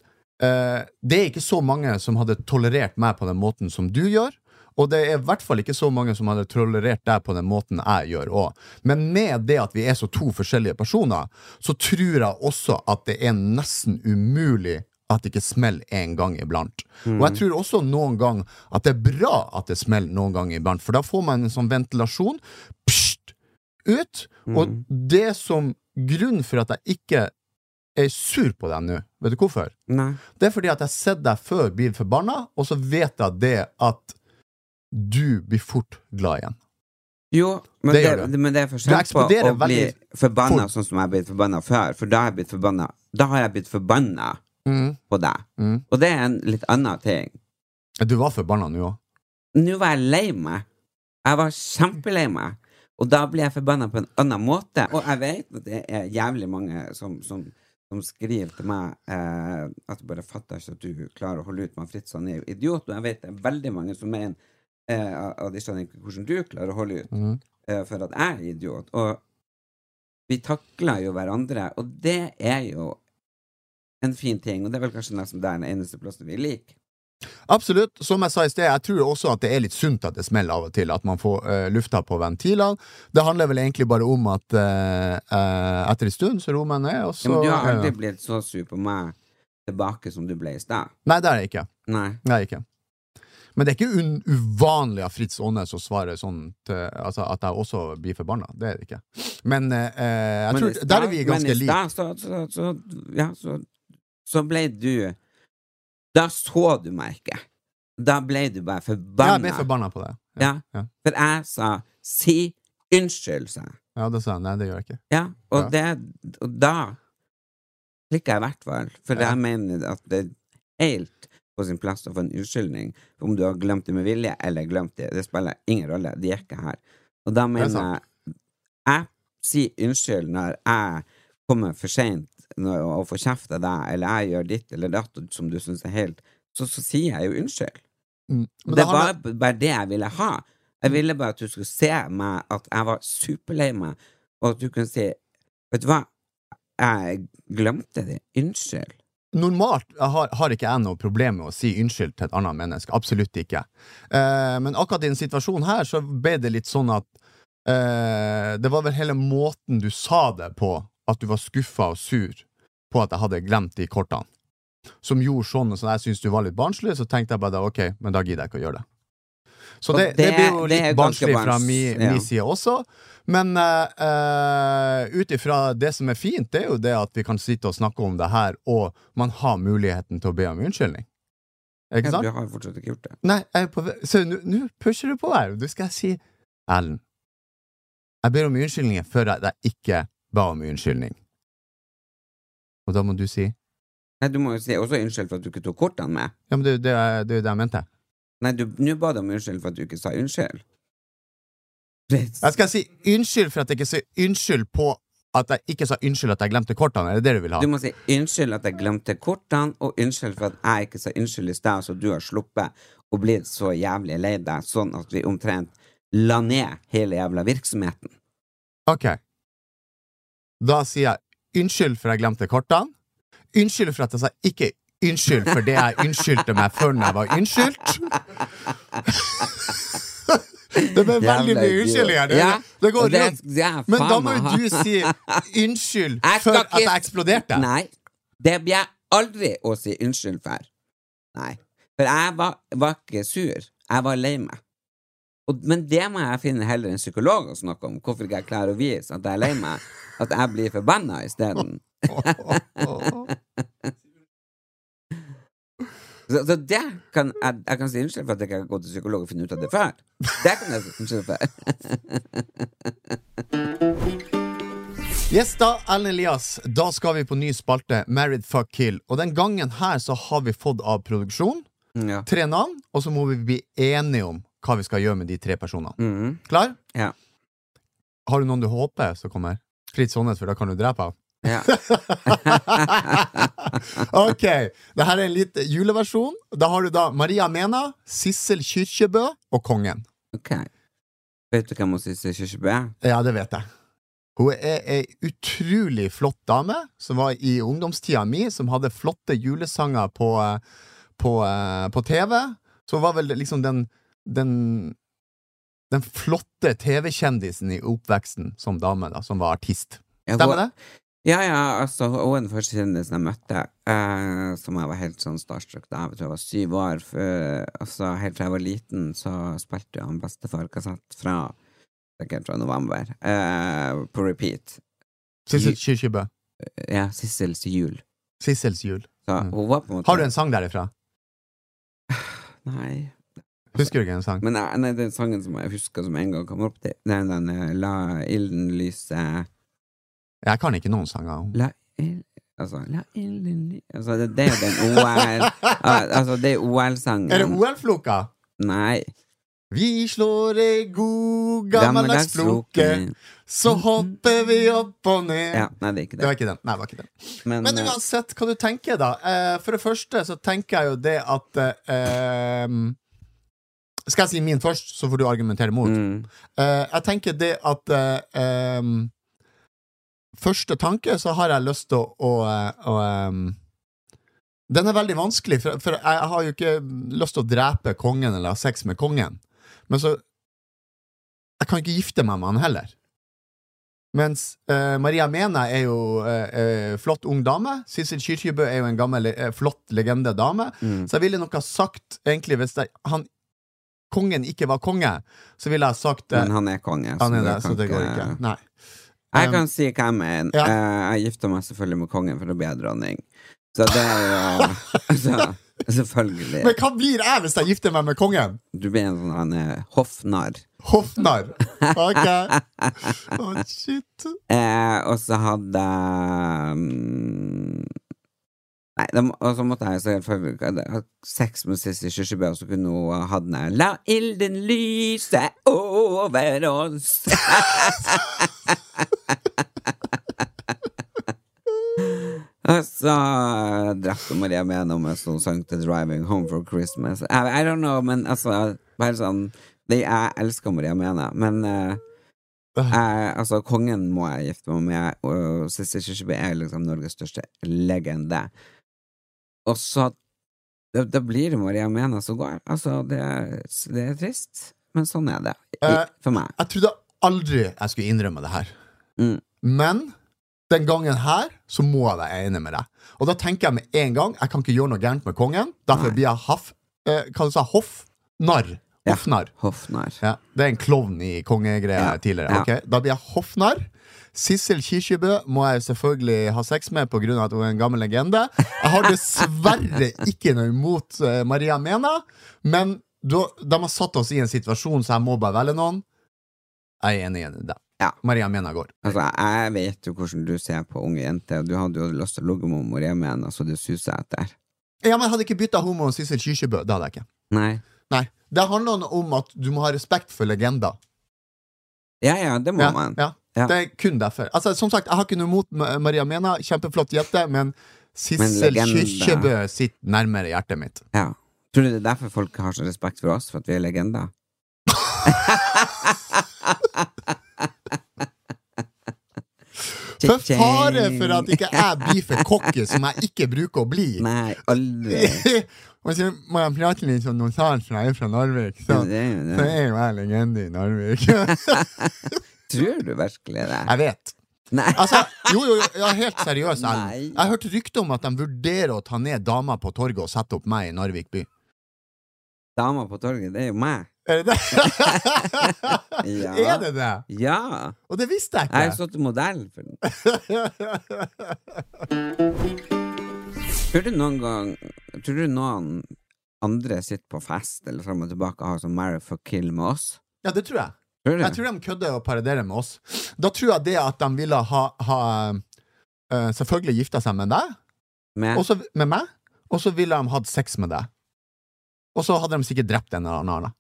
øh, det er ikke så mange som hadde tolerert meg på den måten som du gjør. Og det er i hvert fall ikke så mange som hadde tolerert deg på den måten jeg gjør òg. Men med det at vi er så to forskjellige personer, så tror jeg også at det er nesten umulig at det ikke smeller en gang iblant. Og jeg tror også noen gang at det er bra at det smeller noen gang iblant, for da får man en sånn ventilasjon pst, ut. Og det som grunn for at jeg ikke er sur på deg nå, vet du hvorfor? Nei. Det er fordi at jeg har sett deg før bli forbanna, og så vet jeg det at du blir fort glad igjen. Jo, men Det det, gjør men det er for forskjell på å bli forbanna sånn som jeg har blitt forbanna før, for da har jeg blitt forbanna Da har jeg blitt forbanna på deg. Mm. Og det er en litt annen ting. Du var forbanna nå òg. Nå var jeg lei meg. Jeg var kjempelei meg. Og da blir jeg forbanna på en annen måte. Og jeg vet at det er jævlig mange som, som, som skriver til meg eh, at jeg bare fatter ikke at du klarer å holde ut med Fritz, han er jo idiot. Og jeg vet det er veldig mange som mener eh, Og de skjønner ikke hvordan du klarer å holde ut mm. eh, for at jeg er idiot. Og vi takler jo hverandre, og det er jo en fin ting. Og det er vel kanskje nesten der den eneste plassen vi liker. Absolutt. Som jeg sa i sted, jeg tror også at det er litt sunt at det smeller av og til. At man får uh, lufta på ventilene. Det handler vel egentlig bare om at uh, uh, etter en stund så roer man ned, og så Ja, men du har aldri blitt så sur på meg tilbake som du ble i stad. Nei, det er jeg ikke. Nei. Det er jeg ikke. Men det er ikke uvanlig av Fritz Aanes å svare sånn altså at jeg også blir forbanna. Det er det ikke. Men eh, eh, jeg Men tror, stad- der er vi ganske Men i stad så, så, så, ja, så, så ble du Da så du meg ikke. Da ble du bare Ja, jeg ble forbanna på det. Ja. ja. For jeg sa 'si unnskyld', sa jeg. Ja, det sa jeg. Nei, det gjør jeg ikke. Ja, og, Ja. Det, og da klikka jeg i hvert fall. For jeg mener at det er helt på sin plass å få en unnskyldning. Om du har glemt det med vilje eller glemt det, det spiller ingen rolle. De er ikke her. Og da mener jeg Jeg sier unnskyld når jeg kommer for seint og får kjeft av deg, eller jeg gjør ditt eller datt som du syns er helt så, så sier jeg jo unnskyld. Mm. Det var bare det jeg ville ha. Jeg ville bare at du skulle se meg, at jeg var superlei meg, og at du kunne si Vet du hva, jeg glemte det. Unnskyld. Normalt har, har ikke jeg noe problem med å si unnskyld til et annet menneske. Absolutt ikke. Eh, men akkurat i denne situasjonen her så ble det litt sånn at eh, Det var vel hele måten du sa det på, at du var skuffa og sur på at jeg hadde glemt de kortene. som gjorde sånn, så jeg syntes du var litt barnslig, så tenkte jeg bare da, ok, men da gidder jeg ikke å gjøre det. Så det, det, det- blir jo litt barnslig fra min ja. mi side også. Men uh, ut ifra det som er fint, det er jo det at vi kan sitte og snakke om det her, og man har muligheten til å be om unnskyldning. Ikke sant? Jeg har fortsatt ikke gjort det. Nei, på Så nå pusher du på her. Du skal si Erlend, jeg ber om unnskyldning før jeg, jeg ikke ba om unnskyldning. Og da må du si Nei, du må jo si også unnskyld for at du ikke tok kortene med. Ja, men det, det, er- det er jo det jeg mente. Nei, du- nå ba du om unnskyld for at du ikke sa unnskyld. Jeg skal si unnskyld for at jeg ikke sier unnskyld på at jeg ikke sa unnskyld at jeg glemte kortene. Er det det du vil ha? Du må si unnskyld at jeg glemte kortene, og unnskyld for at jeg ikke sa unnskyld i stad, så du har sluppet å bli så jævlig lei deg, sånn at vi omtrent la ned hele jævla virksomheten. Ok. Da sier jeg unnskyld for at jeg glemte kortene. Unnskyld for at jeg sa ikke unnskyld for det jeg unnskyldte meg før når jeg var unnskyldt. Det ble veldig mye unnskyld unnskyldninger. Ja, det går rundt. Men da må jo du si unnskyld for at jeg eksploderte. Nei, det blir jeg aldri å si unnskyld for. Nei. For jeg var, var ikke sur. Jeg var lei meg. Og, men det må jeg finne heller en psykolog å snakke om. Hvorfor ikke jeg klarer å vise at jeg er lei meg. At jeg blir forbanna isteden. Så, så det kan jeg, jeg kan si unnskyld for at jeg ikke har gått til psykolog og funnet ut av det før. Det kan jeg si unnskyld for. Yes, da, Ellen Elias, da skal vi på ny spalte, Married Fuck Kill. Og den gangen her så har vi fått av produksjon Ja. tre navn, og så må vi bli enige om hva vi skal gjøre med de tre personene. Mhm. Klar? Ja. Har du noen du håper som kommer? Fritz Aanes, for da kan du drepe ham. Ja. ok, det her er en liten juleversjon. Da har du da Maria Mena, Sissel Kyrkjebø og Kongen. Ok. Vet du hvem Sissel Kyrkjebø er? Ja, det vet jeg. Hun er ei utrolig flott dame som var i ungdomstida mi, som hadde flotte julesanger på, på, eh, på TV. Så hun var vel liksom den den, den flotte TV-kjendisen i oppveksten som dame, da, som var artist. Stemmer det? Ja, ja, altså, hun er den første kjendisen jeg møtte, eh, som jeg var helt sånn starstruck da. Jeg tror jeg var syv år. For, altså, helt fra jeg var liten, så spilte jo han bestefar kassett fra sikkert fra november, eh, på repeat. Sissel Kyrkjebø. Ja, Sissels jul. Sissels jul. Så Mm. måte Har du en sang derifra? Nei. Husker du ikke en sang? Men nei, nei, den sangen som jeg husker som en gang kom opp, det er den eh, La ilden lyse Jeg kan ikke noen sanger. La Altså, la Altså, det, det er den OL Altså, det er OL-sangen. Er det OL-floka? Nei. Vi slår ei god gammeldags floke, så hopper vi opp og ned. Ja, nei, det Det var ikke den. Nei, var ikke den. Men, Men eh, uansett hva du tenker, da. Eh, for det første så tenker jeg jo det at eh, Skal jeg si min først, så får du argumentere mot? mm, Eh, jeg tenker det at eh, Første tanke så har jeg lyst til å, å, å Den er veldig vanskelig, for, for jeg har jo ikke lyst til å drepe kongen eller ha sex med kongen. Men så Jeg kan ikke gifte meg med han heller. Mens uh, Maria Mena er jo uh, uh, flott ung dame. Sissel Kyrkjebø er jo en gammel, flott legende dame. mm. Så jeg ville nok ha sagt, egentlig, hvis det, han, kongen ikke var konge, så ville jeg sagt eh, Men han er konge. han er det det, så det går ikke. Nei. Jeg Um, kan si hva jeg mener. ja. Eh, Jeg gifta meg selvfølgelig med kongen for å bli dronning. Så det er jo altså, Selvfølgelig. Men hva blir jeg hvis jeg gifter meg med kongen? Du blir en sånn han er hoffnarr. Hoffnarr. Ok. Oh, shit. Eh, og så hadde mm, Nei, de, og så måtte jeg selvfølgelig ha hatt sex med Sissy Kyrkjebø, og så kunne hun ha den der La ilden lyse over oss. og så drepte Maria Mena med sånn sang til 'Driving Home for Christmas'. I, I don't know, men altså Bare sånn det, Jeg elsker Maria Mena, men uh, jeg, altså, kongen må jeg gifte meg med, og Sissy Kyrkjebø er liksom Norges største legende. Og så Da, da blir det Maria Mena som går. Altså, det, det er trist, men sånn er det. I, Eh, for meg. Jeg trodde aldri jeg skulle innrømme det her. Mm. Men Den gangen her så må jeg være enig med deg. Og da tenker jeg med en gang Jeg kan ikke gjøre noe gærent med kongen. Derfor Nei. blir jeg haff, eh, hva du sa hoffnarr. Ja. Hoffnarr. Hoffnarr. Ja, det er en klovn i kongegreier Ja. tidligere. Ja. ok? Da blir jeg hoffnarr. Sissel Kyrkjebø må jeg selvfølgelig ha sex med pga. at hun er en gammel legende. Jeg har dessverre ikke noe imot eh, Maria Mena, men de har satt oss i en situasjon så jeg må bare velge noen. Jeg er enig i det. Ja. Maria Mena går. Altså, jeg vet jo hvordan du ser på unge jenter, og du hadde jo lyst til å ligge med Maria Mena, så det suser etter. Ja, men Jeg hadde ikke bytta homo og Sissel Kyrkjebø. Det hadde jeg ikke. Nei. Nei, Det handler om at du må ha respekt for legender. Ja, ja, det må Ja, man. ja. Ja. Det er kun derfor. Altså, som sagt, Jeg har ikke noe imot Maria Mena, kjempeflott jente, men Sissel. Kyrkjebø sitter nærmere hjertet mitt. Ja. Tror du det er derfor folk har så respekt for oss, for at vi er legender? For fare for at ikke jeg for cocky, som jeg ikke bruker å bli. Nei, aldri. Og så må jeg prate litt sånn nosalt, for jeg er fra Narvik, så, Ja, det så er jo jeg legende i Narvik. Tror du virkelig det? jeg vet. Altså, jo, jo, jo, helt seriøst. Jeg, Jeg har hørt rykte om at de vurderer å ta ned dama på torget og sette opp meg i Narvik by. Dama på torget, det er jo meg. Er det det? Ja. Er det det? Ja. Og det visste jeg ikke. Jeg har stått modell for den. Tror du noen gang Tror du noen andre sitter på fest eller fram og tilbake og har sånn marry for kill med oss? Ja, det tror jeg. Tror? Jeg tror de kødder og parodierer med oss. Da tror jeg det at de ville ha, ha uh, Selvfølgelig gifta seg med deg, Med? Også, med meg, og så ville de hatt sex med deg. Og så hadde de sikkert drept en eller annen.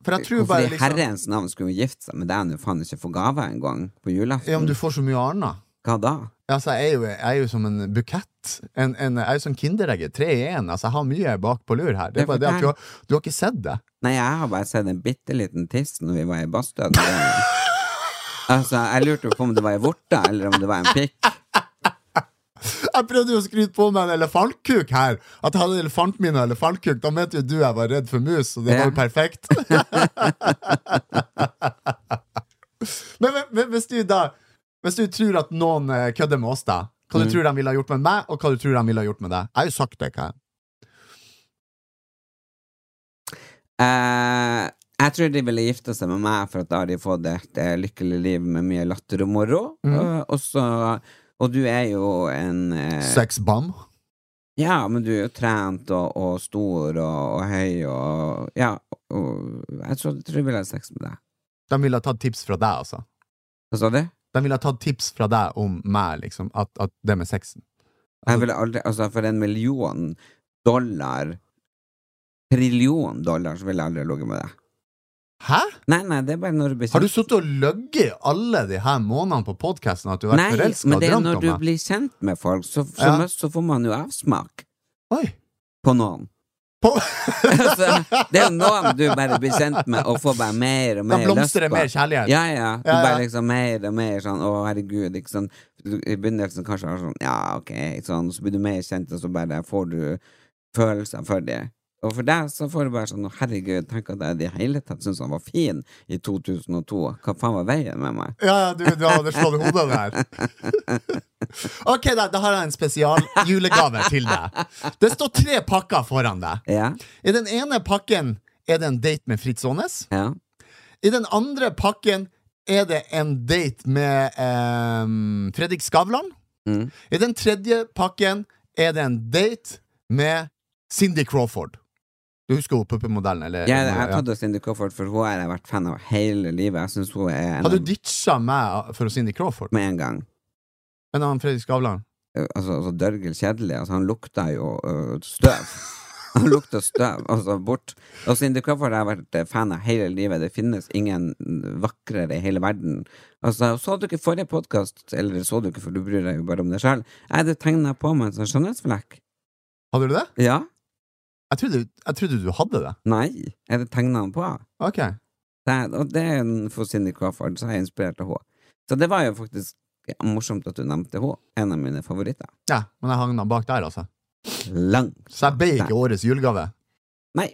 For jeg tror Hvorfor bare i liksom herrens navn skulle hun gifte seg med deg når faen ikke får gave engang på julaften? Ja, men du får så mye annet. Hva da? Altså, jeg er jo, jeg er jo som en bukett. En, en, jeg er jo som Kinderegg. Tre i én. Altså, jeg har mye bak på lur her. Det er bare det at du har, du har ikke sett det. Nei, jeg har bare sett en bitte liten tiss når vi var i badstua. altså, jeg lurte på om det var ei vorte, eller om det var en pikk. Jeg prøvde jo å skryte på meg en elefantkuk her. At jeg hadde elefantmine og elefantkuk. Da mente jo du jeg var redd for mus, og det var jo perfekt. men, men, hvis du da Hvis du tror at noen eh, kødder med oss, da hva du Mm. tror de ville ha gjort med meg, og hva du tror de ville ha gjort med deg? Jeg har jo sagt det. hva Eh, jeg tror de ville gifta seg med meg, for at da har de fått et eh, lykkelig liv med mye latter og moro. Mm. Uh, og så Og du er jo en eh, Sexbam. Ja, men du er jo trent og, og stor og, og høy og Ja, og jeg tror, tror jeg ville ha sex med deg. De ville ha tatt tips fra deg, altså. Hva sa du? De ville ha tatt tips fra deg om meg, liksom. At, at det med sexen. Jeg ville aldri Altså, for en million dollar Trillion dollar, så ville jeg aldri ligget med deg. Hæ? Nei, nei, det er bare når du blir Har du sittet og løyet alle de her månedene på podkasten at du har vært forelska og drømt og det er drømt når du blir kjent med folk, så, så, Ja. mest så får man jo avsmak Oi. på noen. På... altså, det er jo noen du bare blir kjent med og får bare mer og Da mer blomstrer det lyst på. mer kjærlighet. Ja, ja. Du Ja, ja. bare liksom mer og mer sånn Å, herregud, ikke sånn du, I begynnelsen kanskje sånn Ja, ok, sånn, så blir du mer kjent, og så bare får du følelser for det. Og for deg så får du bare sånn Herregud, tenk at jeg i det hele tatt syntes han var fin i 2002. Hva faen var veien med meg? Ja, ja, du, du hadde slått hodet der. Ok, da, da har jeg en spesial julegave til deg. Det står tre pakker foran deg. Ja? I den ene pakken er det en date med Fritz Aanes. Ja? I den andre pakken er det en date med eh, Fredrik Skavlan. Mm. I den tredje pakken er det en date med Cindy Crawford. Du husker hun puppemodellen? Eller, Jeg, jeg tatt Cindy Crawford, for hun har jeg vært fan av hele livet. Jeg synes hun er en Har du ditcha meg for Cindy Crawford? med en gang. En annen Fredrik Skavlan? Uh, Altså, altså Dørgel Kjedelig, altså, han lukta jo uh, støv. Han lukta støv, altså bort. Og Cindy Crawford har jeg vært eh, fan av hele livet. Det finnes ingen vakrere i hele verden. Altså, Så du ikke forrige podkast, eller så du ikke, for du bryr deg jo bare om deg sjøl. Jeg hadde tegna på meg en sånn skjønnhetsflekk. Hadde du det? Ja? Jeg trodde, jeg trodde du hadde det. Nei. Jeg tegna den på. Ok. Det, og det er en for Cindy Crawford, så er jeg inspirert av henne. Så det var jo faktisk morsomt at du nevnte henne. En av mine favoritter. Ja, men jeg hang den bak der, altså. Langt. Så jeg ble ikke årets julegave. Nei.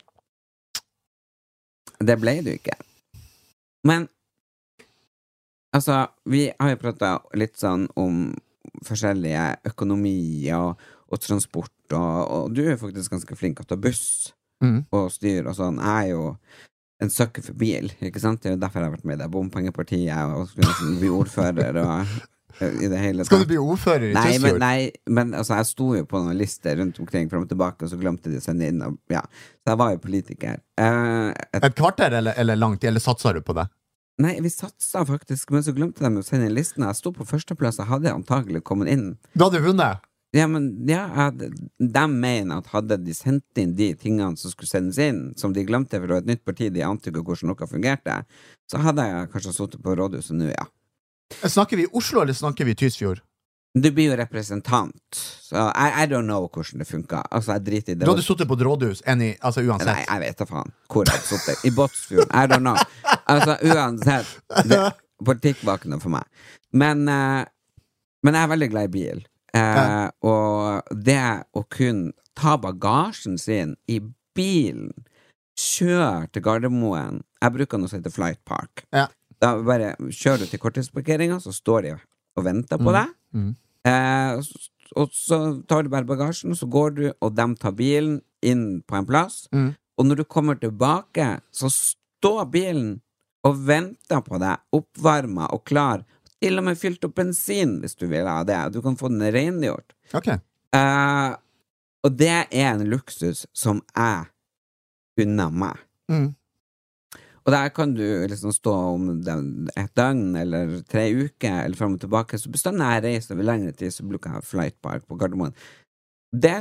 Det ble du ikke. Men altså, vi har jo prata litt sånn om forskjellige økonomier og, og transport, og, du er faktisk ganske flink til å ta buss Mm. og styre og sånn. Jeg er jo en sucker for bil, ikke sant? Det er jo derfor jeg har vært med i det bompengepartiet og skulle nesten bli ordfører og eh, i det hele Skal du bli ordfører i Nei, men, nei, men altså, jeg sto jo på noen lister rundt omkring fram og tilbake, og så glemte de å sende inn. Og, ja. Så jeg var jo politiker. Uh, et, Et kvarter eller, eller langt, eller satsa du på det? nei, vi satsa faktisk, men så glemte de å sende inn listene. Jeg sto på førsteplass, jeg hadde antagelig kommet inn. Du hadde vunnet! Ja, men ja, de mener at hadde de sendt inn de tingene som skulle sendes inn, som de glemte for det var et nytt parti, de ante ikke hvordan noe fungerte, så hadde jeg kanskje sittet på rådhuset nå, ja. Snakker vi Oslo, eller snakker vi Tysfjord? Du blir jo representant, så I, I don't know hvordan det funka. Altså, jeg driter i det. Du hadde sittet på et rådhus, any, altså uansett. Nei, jeg vet da faen hvor jeg hadde sittet. I Båtsfjord. I don't know. Altså, uansett. Det, politikk var ikke noe for meg. Men, eh, men jeg er veldig glad i bil. Eh, og det å kunne ta bagasjen sin i bilen, kjøre til Gardermoen Jeg bruker noe som heter Flight Park. Ja. Da bare kjører du til korttidsparkeringa, så står de og venter på deg. Mm. Eh, og så tar du bare bagasjen, så går du, og de tar bilen inn på en plass. Mm. Og når du kommer tilbake, så står bilen og venter på deg, oppvarma og klar. Til og med fylt opp bensin hvis du vil ha det. Du kan få den rengjort. Okay. Uh, og det er en luksus som jeg unner meg. Mm. Og der kan du liksom stå om et døgn eller tre uker eller fram og tilbake. Så bestandig jeg reiser over lengre tid, så bruker jeg Flight Park på Gardermoen. Det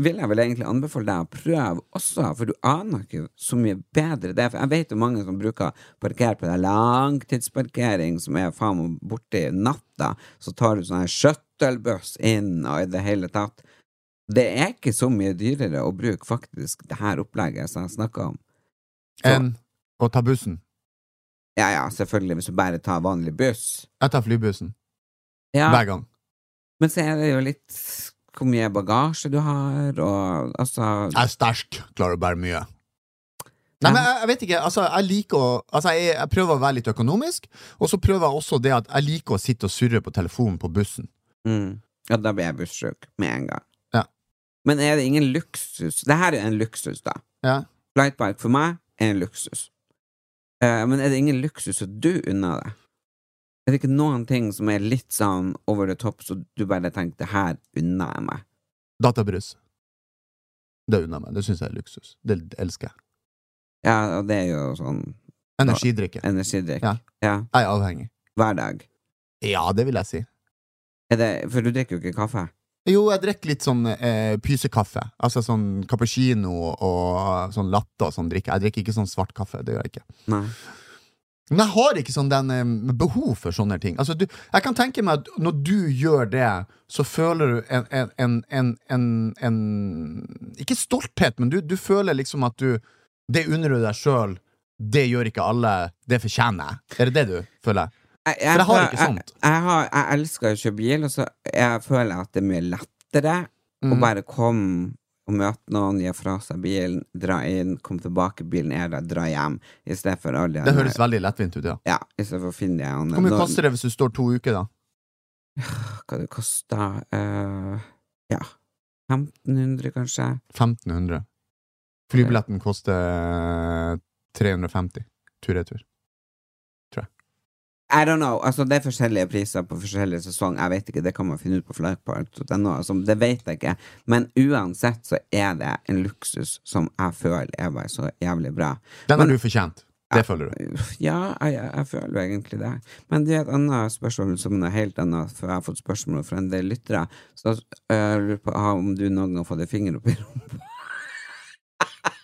vil jeg vel egentlig anbefale deg å prøve også, for du aner ikke så mye bedre det. For jeg vet jo mange som bruker parkere på det langtidsparkering, som er faen meg borti natta. Så tar du sånn her shuttlebuss inn og i det hele tatt. Det er ikke så mye dyrere å bruke faktisk det her opplegget som jeg snakka om. Enn å ta bussen. Ja, ja, selvfølgelig, hvis du bare tar vanlig buss. Jeg tar flybussen. Ja, Hver gang. men så er det jo litt hvor mye bagasje du har, og altså Jeg er sterk, klarer å bære mye. Nei, men jeg, jeg vet ikke, altså jeg liker å Altså jeg, jeg prøver å være litt økonomisk, og så prøver jeg også det at jeg liker å sitte og surre på telefonen på bussen. mm, Ja, da blir jeg bussjuk med en gang. Ja. Men er det ingen luksus Det her er en luksus, da. Ja. Flightbike for meg er en luksus. Uh, men er det ingen luksus at du unner deg? Er det ikke noen ting som er litt sånn over the top, så du bare tenker 'det her unner jeg meg'? Databrus. Det unner jeg meg. Det syns jeg er luksus. Det elsker jeg. Ja, og det er jo sånn Energidrikke. energidrikk. Ja. ja. Jeg er avhengig. Hver dag. Ja, det vil jeg si. Det, for du drikker jo ikke kaffe. Jo, jeg drikker litt sånn eh, pysekaffe. Altså sånn cappuccino og sånn latte og sånn drikke. Jeg drikker ikke sånn svart kaffe. Det gjør jeg ikke. Nei. Men jeg har ikke sånn den eh, behov for sånne ting. Altså, du, jeg kan tenke meg at når du gjør det, så føler du en, en, en, en, Ikke stolthet, men du, du føler liksom at du Det unner du deg sjøl. Det gjør ikke alle. Det fortjener jeg. Er det det du føler? Jeg, For jeg har ikke sånt. Jeg, jeg, har, jeg elsker å kjøre bil, og så jeg føler jeg at det er mye lettere å Mm. bare komme og møte noen, gi fra seg bilen, dra inn, komme tilbake, bilen er der, dra hjem, i stedet for alle Det høres veldig lettvint ut, ja. Ja, i stedet for å finne de andre- Hvor mye koster det hvis du står to uker, da? Hva det koster uh, Ja, 1500 kanskje? 1500. Flybilletten koster 350 tur-retur. I don't know, altså det er forskjellige priser på forskjellige sesong. Jeg vet ikke, det kan man finne ut på flightpart.no. altså, Det vet jeg ikke. Men uansett så er det en luksus Som jeg føler er bare så jævlig bra. Den har Men- du fortjent. Det føler du. Ja, jeg, jeg, jeg føler egentlig det. Men det er et annet spørsmål Som er helt annet For jeg har fått spørsmål fra en del lyttere Så øh, jeg lurer på om du noen gang har fått en finger opp i rumpa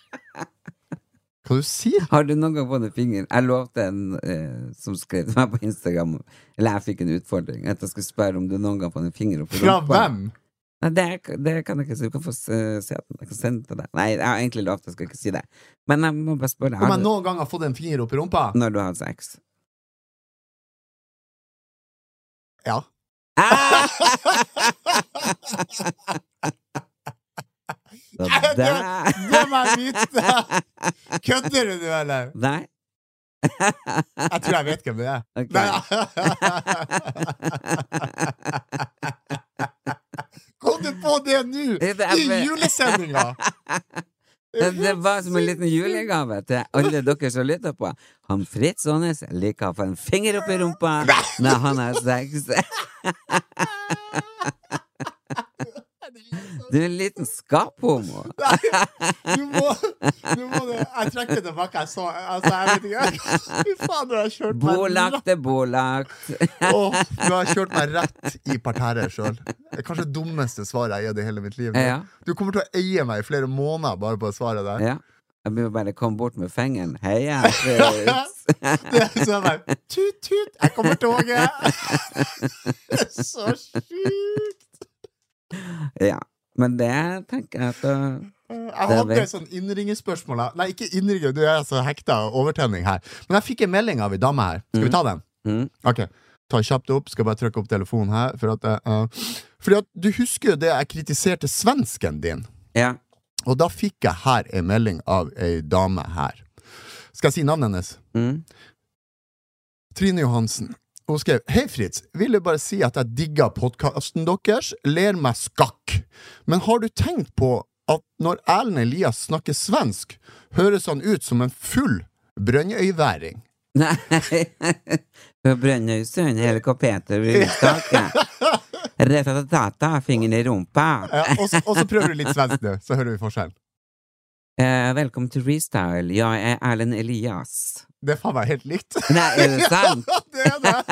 Hva du sier Har du noen gang fått en finger? Jeg lovte en eh, som skrev til meg på Instagram Eller jeg fikk en utfordring At jeg skulle spørre om du noen gang fått en finger opp i Fra rumpa hvem? Nei, det, det kan jeg ikke si. Du kan få se, se den. Jeg kan sende den til deg. Nei, jeg har egentlig lovt, jeg skal ikke si det. Men jeg må bare spørre. Om jeg du, noen gang har fått en finger opp i rumpa? når du har hatt sex? Ja. Så Det- der- det må jeg vite. Kødder du nå, eller? Nei. Jeg tror jeg vet hvem det er. Okay. Nei, Kom du på det nå?! I julesendinga! Det, det var som en liten julegave til alle dere som lytter på. Han Fritz Aanes liker å få en finger opp i rumpa når han har sex. Du er en liten skaphomo. Du må, du må. Jeg trekker tilbake. Jeg så altså, jeg vet ikke. Fy faen, du har kjørt meg Bolagt er bolagt. Åh, du har kjørt meg rett i parterret sjøl. Kanskje det dummeste svaret jeg har gitt i hele mitt liv. Ja. Du kommer til å eie meg i flere måneder bare på svaret der. Ja. Jeg bør bare komme bort med fingeren. Heia, så jeg bare Tut, tut, jeg kommer toget! Så sjukt! Ja. Men det tenker jeg at uh, Jeg Det hadde et sånn innringerspørsmål. Nei, ikke innringer, du er så hekta av overtenning her. Men jeg fikk en melding av ei dame her. Skal vi ta den? mm, Ok, ta kjapt opp. Skal bare trykke opp telefonen her. For at, uh, fordi at du husker jo det jeg kritiserte svensken din. Ja. Og da fikk jeg her en melding av ei dame her. Skal jeg si navnet hennes? Mm. Trine Johansen. Hun skrev Hei Fritz, ville bare si at jeg digger podkasten deres, ler meg skakk. Men har du tenkt på at når Erlend Elias snakker svensk, høres han ut som en full brønnøyværing? Nei Brønnøysund, helikopter, rundstake. Retatata, fingeren i rumpa. Ja, og så prøver du litt svensk du, så hører vi forskjellen. Eh, velkommen til Restyle. Jeg er Erlend Elias. Det er faen meg helt likt. Nei, er det sant? ja, det er det!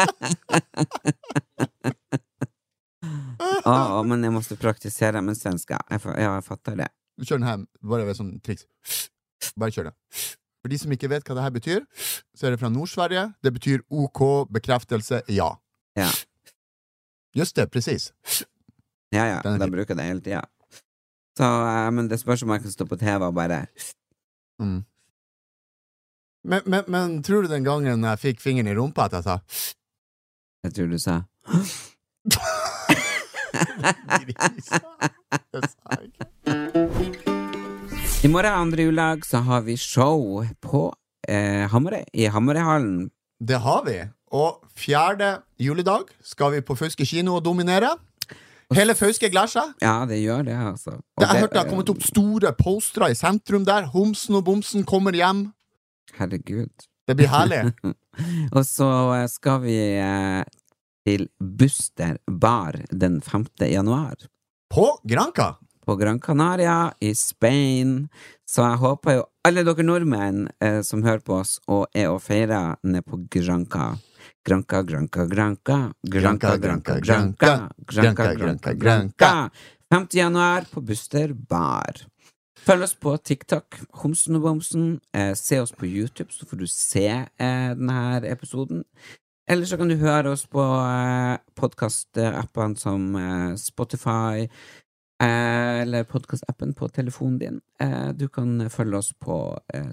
Ja, men jeg måtte praktisere med svenska. Jeg, ja, jeg fatter det. Kjør den her bare ved sånn triks. Bare kjør det. For de som ikke vet hva det her betyr, så er det fra Nord-Sverige. Det betyr OK, bekreftelse, ja. Ja. Just det, presis. Ja, ja, Den da bruker det hele tida. Så, eh, men det spørs om jeg kan stå på TV og bare Mm. Men, men, men tror du den gangen jeg fikk fingeren i rumpa at jeg sa Jeg tror du sa. I morgen, andre juledag, så har vi show på eh, Hamarøy, i Hamarøyhallen. Det har vi. Og fjerde juledag skal vi på Fauske kino og dominere. Hele Fauske seg. Ja, det gjør det, altså. Og jeg det- hørte det har kommet opp store postere i sentrum der. Homsen og bomsen kommer hjem. Herregud. Det blir herlig. Og så skal vi eh, til Buster Bar den 5. januar. På Granca. På Gran Canaria i Spain. Så jeg håper jo alle dere nordmenn eh, som hører på oss og er og feirer nede på Granca. Granca, granka, granka. Granka, granka, granka. Granka, granka, granka. 5. januar på Buster Bar. Følg oss på TikTok, Homsen og Bomsen. Eh, se oss på YouTube, så får du se eh, denne episoden. Eller så kan du høre oss på eh, podkastappene som eh, Spotify, eh, eller podkastappen på telefonen din. Eh, du kan følge oss på eh,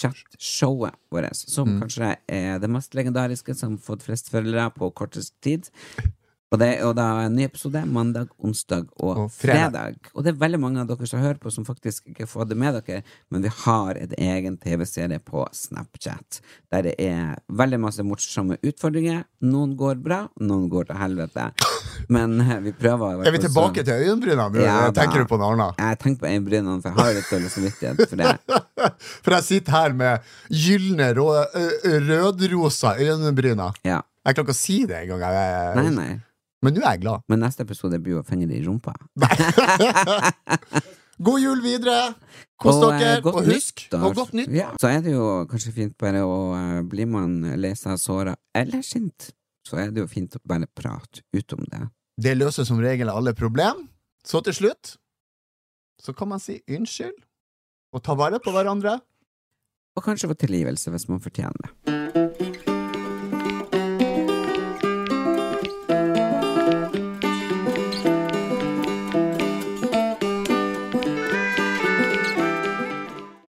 Snapchat-showet vårt, som Mm. kanskje er det mest legendariske som har fått flest følgere på kortest tid. Og det og jo er en ny episode mandag, onsdag og, Og fredag. fredag. Og det er veldig mange av dere som hører på, som faktisk ikke får det med dere, men vi har et egen TV-serie på Snapchat, der det er veldig masse morsomme utfordringer. Noen går bra, noen går til helvete. Men eh, vi prøver Er vi tilbake til øyenbrynene? Ja. Tenker du på noe annet? Jeg tenker på øyenbrynene, for jeg har litt dårlig samvittighet for det. For jeg sitter her med gylne, rødrosa øyenbryner. Ja. Jeg klarer ikke å si det engang. Jeg- Nei, nei. Men nå er jeg glad. Men neste episode blir jo å finne det i rumpa. God jul videre! Kos Og, eh, dere, godt og husk nyttår. Og godt nytt. Ja. Så er det jo kanskje fint bare å uh, Blir man lei seg såra eller sint, så er det jo fint å bare prate ut om det. Det løser som regel alle problem. Så til slutt så kan man si unnskyld og ta vare på hverandre. Og kanskje få tilgivelse hvis man fortjener det.